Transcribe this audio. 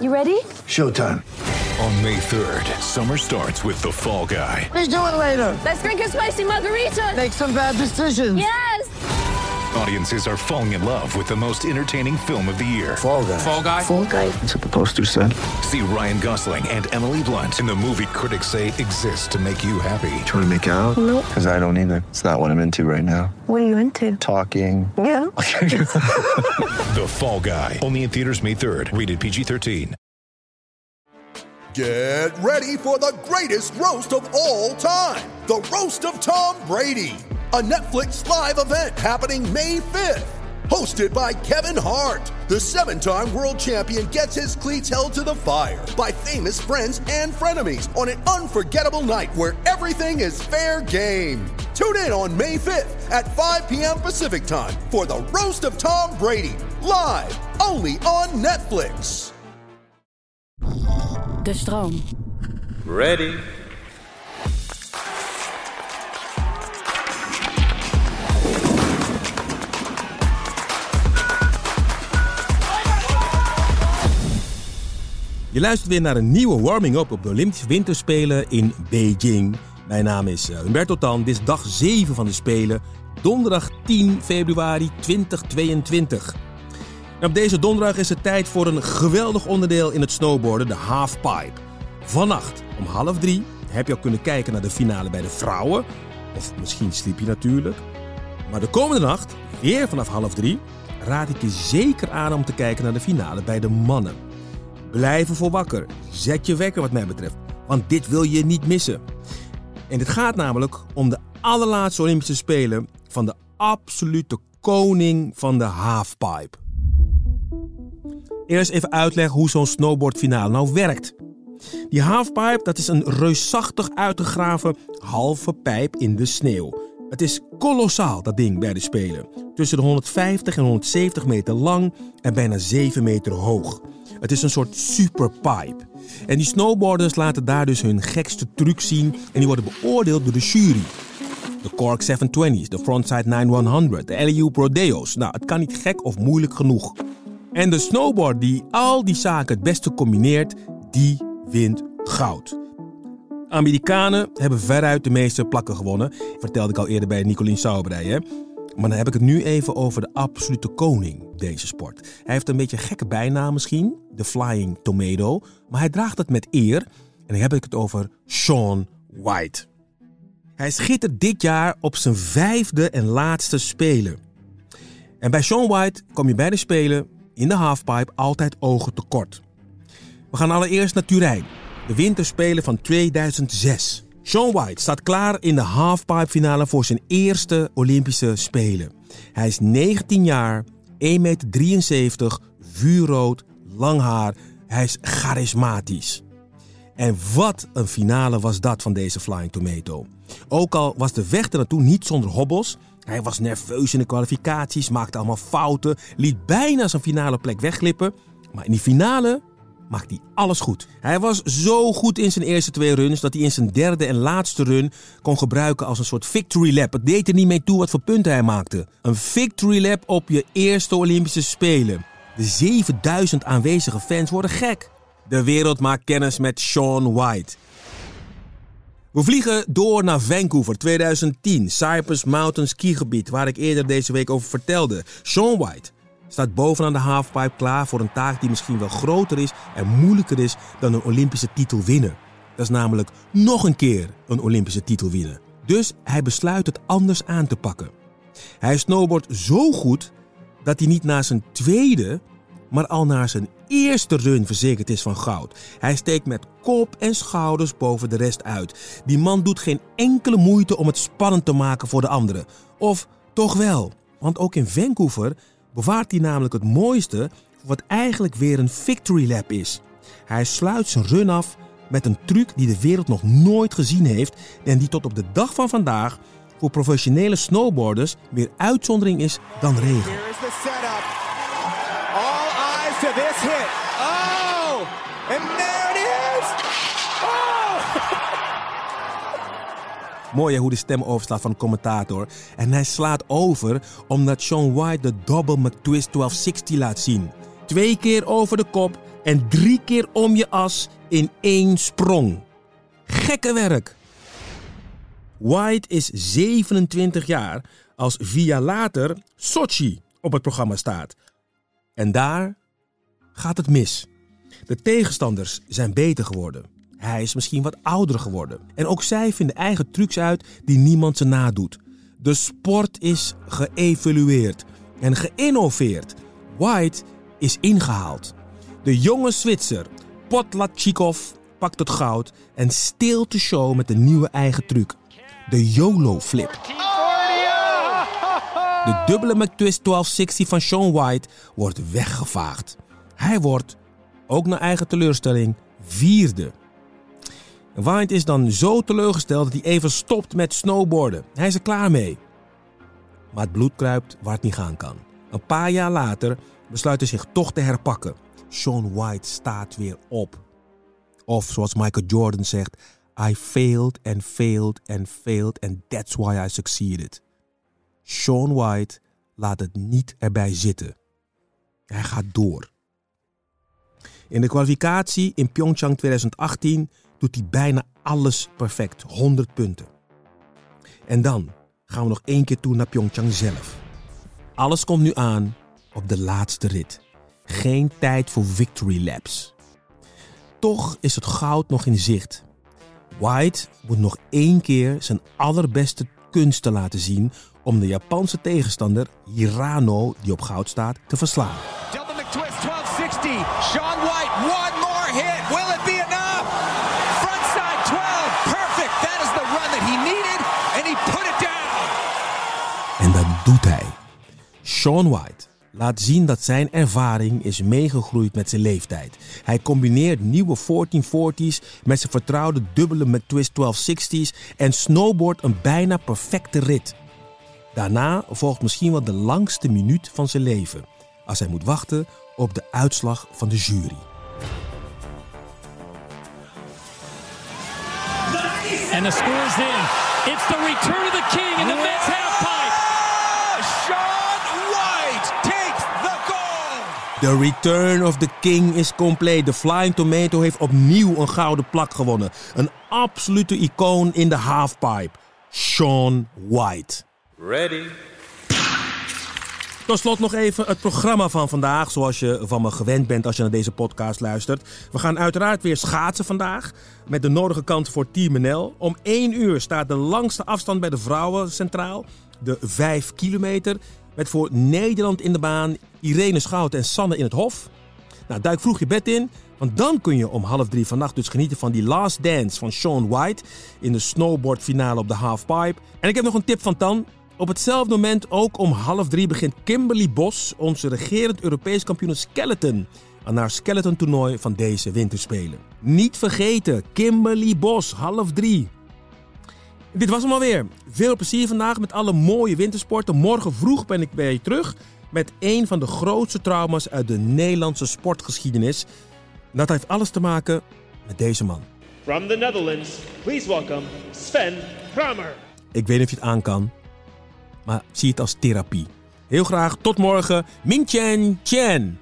You ready? Showtime. On May 3rd, summer starts with The Fall Guy. Let's do it later. Let's drink a spicy margarita. Make some bad decisions. Yes. Audiences are falling in love with the most entertaining film of the year. Fall guy. Fall guy. Fall guy. That's what the poster said. See Ryan Gosling and Emily Blunt in the movie critics say exists to make you happy. Trying to make it out? Nope. Because I don't either. It's not what I'm into right now. What are you into? Talking. Yeah. The Fall Guy. Only in theaters May 3rd. Rated PG-13. Get ready for the greatest roast of all time the Roast of Tom Brady, a Netflix live event happening May 5th. Hosted by Kevin Hart, the seven time world champion gets his cleats held to the fire by famous friends and frenemies on an unforgettable night where everything is fair game. Tune in on May 5th at 5 p.m. Pacific time for the Roast of Tom Brady, live only on Netflix. De stroom. Ready. Je luistert weer naar een nieuwe warming-up op de Olympische Winterspelen in Beijing. Mijn naam is eh, Humberto Tan. Dit is dag 7 van de Spelen. Donderdag 10 februari 2022. En op deze donderdag is het tijd voor een geweldig onderdeel in het snowboarden, de halfpipe. Vannacht om half drie heb je al kunnen kijken naar de finale bij de vrouwen. Of misschien sliep je natuurlijk. Maar de komende nacht, weer vanaf half drie, raad ik je zeker aan om te kijken naar de finale bij de mannen. Blijf ervoor wakker. Zet je wekker wat mij betreft. Want dit wil je niet missen. En dit gaat namelijk om de allerlaatste Olympische Spelen van de absolute koning van de halfpipe. Eerst even uitleggen hoe zo'n snowboardfinale nou werkt. Die halfpipe dat is een reusachtig uitgegraven halve pijp in de sneeuw. Het is kolossaal dat ding bij de Spelen. Tussen de 150 en 170 meter lang en bijna 7 meter hoog. Het is een soort superpipe. En die snowboarders laten daar dus hun gekste truc zien en die worden beoordeeld door de jury. De Cork 720's, de Frontside 9100, de LEU Rodeo's. Nou, het kan niet gek of moeilijk genoeg. En de snowboard die al die zaken het beste combineert, die wint goud. Amerikanen hebben veruit de meeste plakken gewonnen. Vertelde ik al eerder bij Nicolien Sauberij. Maar dan heb ik het nu even over de absolute koning deze sport. Hij heeft een beetje een gekke bijnaam misschien, de Flying Tomato. Maar hij draagt het met eer. En dan heb ik het over Sean White. Hij schittert dit jaar op zijn vijfde en laatste spelen. En bij Sean White kom je bij de spelen in de halfpipe altijd ogen tekort. We gaan allereerst naar Turijn, de winterspelen van 2006. Sean White staat klaar in de halfpipe finale voor zijn eerste Olympische Spelen. Hij is 19 jaar, 1,73 meter, vuurrood, lang haar. Hij is charismatisch. En wat een finale was dat van deze Flying Tomato. Ook al was de weg er naartoe niet zonder hobbels. Hij was nerveus in de kwalificaties, maakte allemaal fouten, liet bijna zijn finale plek wegglippen. Maar in die finale maakte hij alles goed. Hij was zo goed in zijn eerste twee runs dat hij in zijn derde en laatste run kon gebruiken als een soort victory lap. Het deed er niet mee toe wat voor punten hij maakte. Een victory lap op je eerste Olympische Spelen. De 7000 aanwezige fans worden gek. De wereld maakt kennis met Sean White. We vliegen door naar Vancouver 2010, Cypress Mountain skigebied, waar ik eerder deze week over vertelde. Sean White staat bovenaan de halfpipe klaar voor een taak die misschien wel groter is en moeilijker is dan een Olympische titel winnen. Dat is namelijk nog een keer een Olympische titel winnen. Dus hij besluit het anders aan te pakken. Hij snowboardt zo goed dat hij niet na zijn tweede, maar al na zijn eerste run verzekerd is van goud. Hij steekt met kop en schouders boven de rest uit. Die man doet geen enkele moeite om het spannend te maken voor de anderen. Of toch wel, want ook in Vancouver bewaart hij namelijk het mooiste voor wat eigenlijk weer een victory lap is. Hij sluit zijn run af met een truc die de wereld nog nooit gezien heeft en die tot op de dag van vandaag voor professionele snowboarders meer uitzondering is dan regel. All eyes to this hit. Oh! Mooi hoe de stem overslaat van de commentator. En hij slaat over omdat Sean White de double McTwist 1260 laat zien. Twee keer over de kop, En drie keer om je as in één sprong. Gekke werk. White is 27 jaar als via later Sochi op het programma staat. En daar gaat het mis. De tegenstanders zijn beter geworden. Hij is misschien wat ouder geworden. En ook zij vinden eigen trucs uit die niemand ze nadoet. De sport is geëvolueerd en geïnnoveerd. White is ingehaald. De jonge Zwitser Potlatchikov pakt het goud en steelt de show met een nieuwe eigen truc. De YOLO-flip. De dubbele McTwist 1260 van Sean White wordt weggevaagd. Hij wordt, ook naar eigen teleurstelling, vierde. White is dan zo teleurgesteld dat hij even stopt met snowboarden. Hij is er klaar mee. Maar het bloed kruipt waar het niet gaan kan. Een paar jaar later besluit hij zich toch te herpakken. Sean White staat weer op. Of zoals Michael Jordan zegt: I failed and failed and failed and that's why I succeeded. Sean White laat het niet erbij zitten. Hij gaat door. In de kwalificatie in Pyeongchang 2018 doet hij bijna alles perfect, 100 punten. En dan gaan we nog één keer toe naar Pyeongchang zelf. Alles komt nu aan op de laatste rit. Geen tijd voor victory laps. Toch is het goud nog in zicht. White moet nog één keer zijn allerbeste kunsten laten zien om de Japanse tegenstander Hirano, die op goud staat, te verslaan. Double McTwist 1260. Sean White, doet hij. Sean White laat zien dat zijn ervaring is meegegroeid met zijn leeftijd. Hij combineert nieuwe 1440's met zijn vertrouwde dubbele McTwist 1260's en snowboardt een bijna perfecte rit. Daarna volgt misschien wel de langste minuut van zijn leven, als hij moet wachten op de uitslag van de jury. And the score's in. It's the return of the king in the men's halfpipe. The return of the king is compleet. De Flying Tomato heeft opnieuw een gouden plak gewonnen. Een absolute icoon in de halfpipe. Sean White. Ready. Tot slot nog even het programma van vandaag, zoals je van me gewend bent als je naar deze podcast luistert. We gaan uiteraard weer schaatsen vandaag, met de nodige kans voor Team NL. Om 1 uur staat de langste afstand bij de vrouwen centraal, de 5 kilometer. Met voor Nederland in de baan Irene Schout en Sanne in het Hof. Nou, duik vroeg je bed in, want dan kun je om half drie vannacht dus genieten van die Last Dance van Sean White in de snowboardfinale op de halfpipe. En ik heb nog een tip van Tan. Op hetzelfde moment, ook om half drie, begint Kimberly Bos, onze regerend Europees kampioen skeleton, aan haar skeleton toernooi van deze winterspelen. Niet vergeten, Kimberly Bos, half drie. Dit was hem alweer. Veel plezier vandaag met alle mooie wintersporten. Morgen vroeg ben ik bij je terug met een van de grootste trauma's uit de Nederlandse sportgeschiedenis. Dat heeft alles te maken met deze man. From the Netherlands, please welcome Sven Kramer. Ik weet niet of je het aan kan, maar zie het als therapie. Heel graag tot morgen. Min Chen Chen.